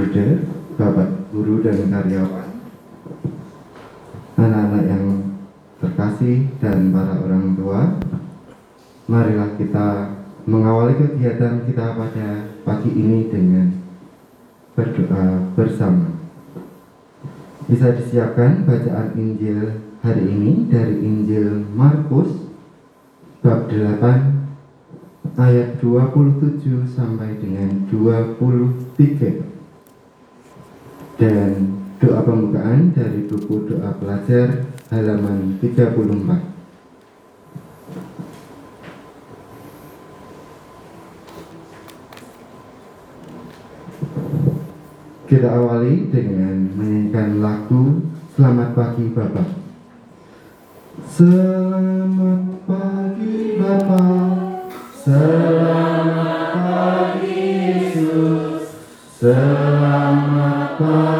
Bude, Bapak Guru dan karyawan, anak-anak yang terkasih dan para orang tua, marilah kita mengawali kegiatan kita pada pagi ini dengan berdoa bersama. Bisa disiapkan bacaan Injil hari ini dari Injil Markus bab 8 ayat 27 sampai dengan 23 dan doa pembukaan dari buku doa pelajar halaman 34 Kita awali dengan menyanyikan lagu Selamat Pagi Bapak. Selamat pagi Bapak. Selamat pagi Yesus. Selamat pagi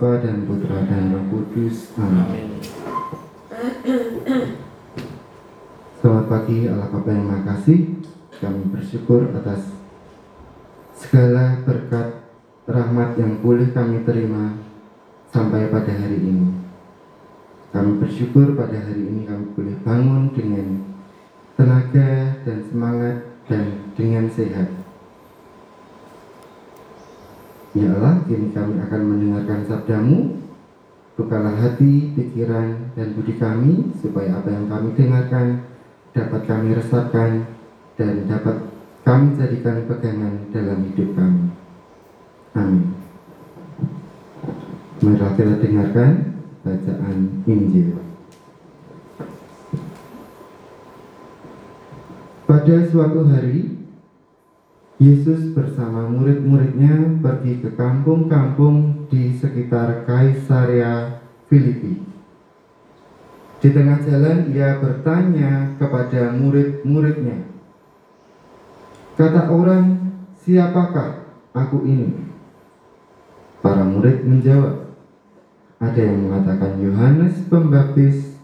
Bapa dan Putra dan Roh Kudus. Amin. Selamat pagi Allah Bapa yang Maha Kasih. Kami bersyukur atas segala berkat rahmat yang boleh kami terima sampai pada hari ini. Kami bersyukur pada hari ini kami boleh bangun dengan tenaga dan semangat dan dengan sehat. Ya Allah, kini kami akan mendengarkan sabdamu. Bukalah hati, pikiran, dan budi kami supaya apa yang kami dengarkan dapat kami resapkan dan dapat kami jadikan pegangan dalam hidup kami. Amin. Marilah kita dengarkan bacaan Injil. Pada suatu hari, Yesus bersama murid-muridnya pergi ke kampung-kampung di sekitar Kaisarea Filipi. Di tengah jalan ia bertanya kepada murid-muridnya, Kata orang, siapakah aku ini? Para murid menjawab, ada yang mengatakan Yohanes Pembaptis,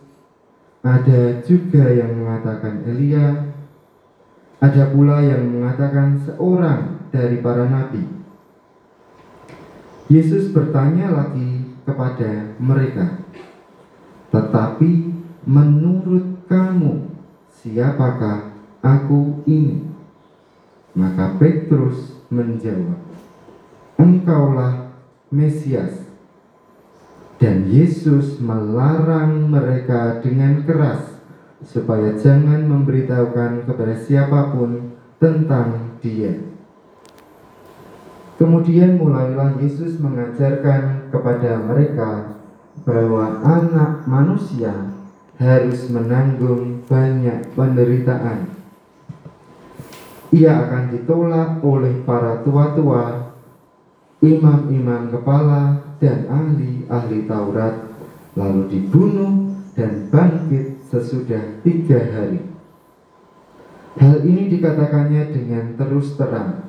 ada juga yang mengatakan Elia, ada pula yang mengatakan seorang dari para nabi. Yesus bertanya lagi kepada mereka, "Tetapi menurut kamu, siapakah aku ini?" Maka Petrus menjawab, "Engkaulah Mesias." Dan Yesus melarang mereka dengan keras supaya jangan memberitahukan kepada siapa pun tentang Dia. Kemudian mulailah Yesus mengajarkan kepada mereka bahwa Anak Manusia harus menanggung banyak penderitaan. Ia akan ditolak oleh para tua-tua, imam-imam kepala, dan ahli-ahli Taurat, lalu dibunuh dan bangkit sesudah tiga hari. Hal ini dikatakannya dengan terus terang.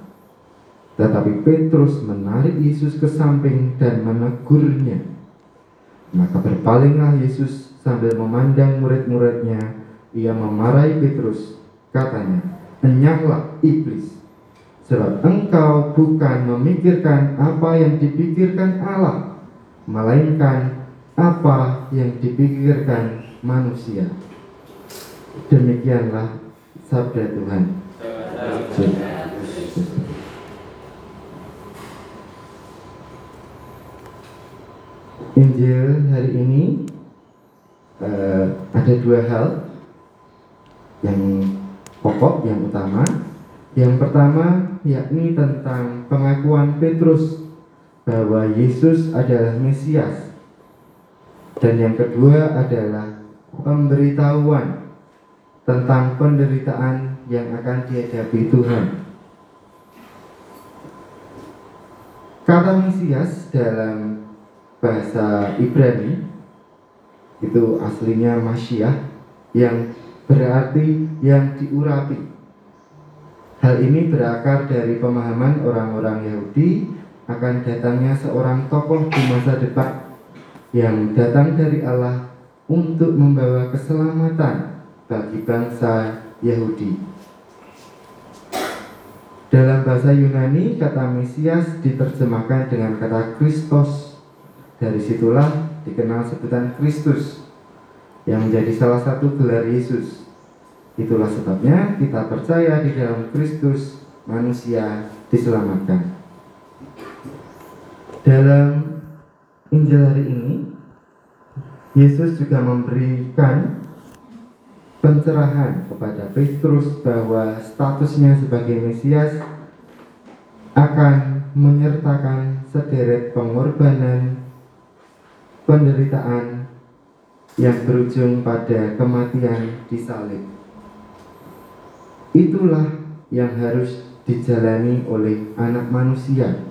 Tetapi Petrus menarik Yesus ke samping dan menegurnya. Maka berpalinglah Yesus sambil memandang murid-muridnya. Ia memarahi Petrus. Katanya, Enyahlah iblis. Sebab engkau bukan memikirkan apa yang dipikirkan Allah, melainkan apa yang dipikirkan manusia. Demikianlah sabda Tuhan. Injil hari ini eh, ada dua hal yang pokok, yang utama. Yang pertama yakni tentang pengakuan Petrus bahwa Yesus adalah Mesias. Dan yang kedua adalah pemberitahuan tentang penderitaan yang akan dihadapi Tuhan. Kata Mesias dalam bahasa Ibrani itu aslinya Masyiah yang berarti yang diurapi Hal ini berakar dari pemahaman orang-orang Yahudi akan datangnya seorang tokoh di masa depan yang datang dari Allah untuk membawa keselamatan bagi bangsa Yahudi. Dalam bahasa Yunani, kata Mesias diterjemahkan dengan kata Kristos. Dari situlah dikenal sebutan Kristus yang menjadi salah satu gelar Yesus Itulah sebabnya kita percaya di dalam Kristus manusia diselamatkan. Dalam Injil hari ini, Yesus juga memberikan pencerahan kepada Petrus bahwa statusnya sebagai Mesias akan menyertakan sederet pengorbanan, penderitaan yang berujung pada kematian di salib. Itulah yang harus dijalani oleh anak manusia.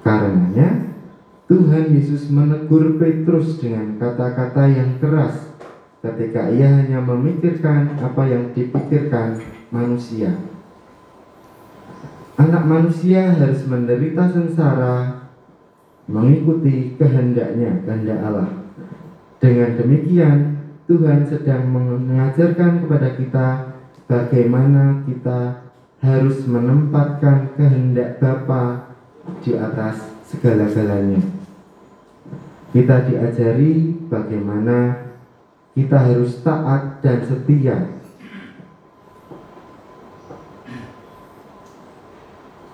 Karenanya, Tuhan Yesus menegur Petrus dengan kata-kata yang keras ketika ia hanya memikirkan apa yang dipikirkan manusia. Anak manusia harus menderita sengsara mengikuti kehendaknya, kehendak Allah. Dengan demikian, Tuhan sedang mengajarkan kepada kita bagaimana kita harus menempatkan kehendak Bapa di atas segala-galanya. Kita diajari bagaimana kita harus taat dan setia.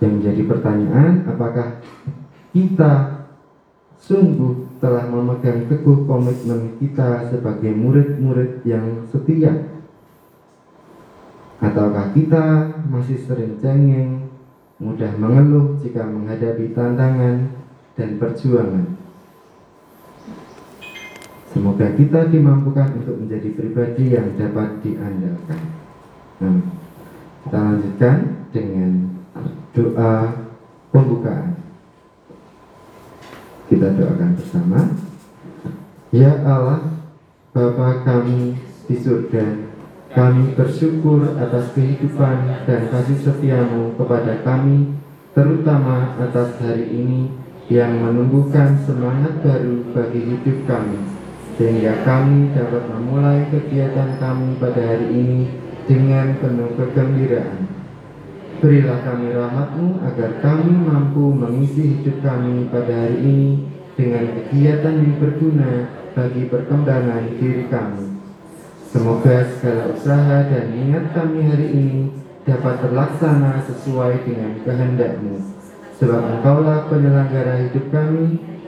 Yang menjadi pertanyaan, apakah kita sungguh telah memegang teguh komitmen kita sebagai murid-murid yang setia? Ataukah kita masih sering cengeng, mudah mengeluh jika menghadapi tantangan dan perjuangan? Semoga kita dimampukan untuk menjadi pribadi yang dapat diandalkan. Nah, kita lanjutkan dengan doa pembukaan. Kita doakan bersama. Ya Allah, Bapa kami di surga, kami bersyukur atas kehidupan dan kasih setiamu kepada kami, terutama atas hari ini yang menumbuhkan semangat baru bagi hidup kami, sehingga kami dapat memulai kegiatan kami pada hari ini dengan penuh kegembiraan. Berilah kami rahmatmu agar kami mampu mengisi hidup kami pada hari ini dengan kegiatan yang berguna bagi perkembangan diri kami. Semoga segala usaha dan niat kami hari ini dapat terlaksana sesuai dengan kehendakmu. Sebab engkaulah penyelenggara hidup kami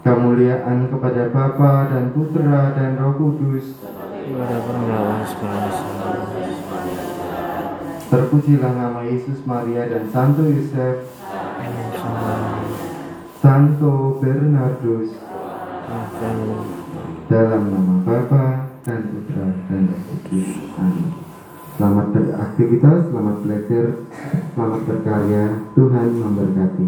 Kemuliaan kepada Bapa dan Putra dan Roh Kudus. Terpujilah nama Yesus, Maria, dan Santo Yosef, Santo Bernardus, dalam nama Bapa dan Putra dan Roh Kudus. Amin. Selamat beraktivitas, selamat belajar, selamat berkarya. Tuhan memberkati.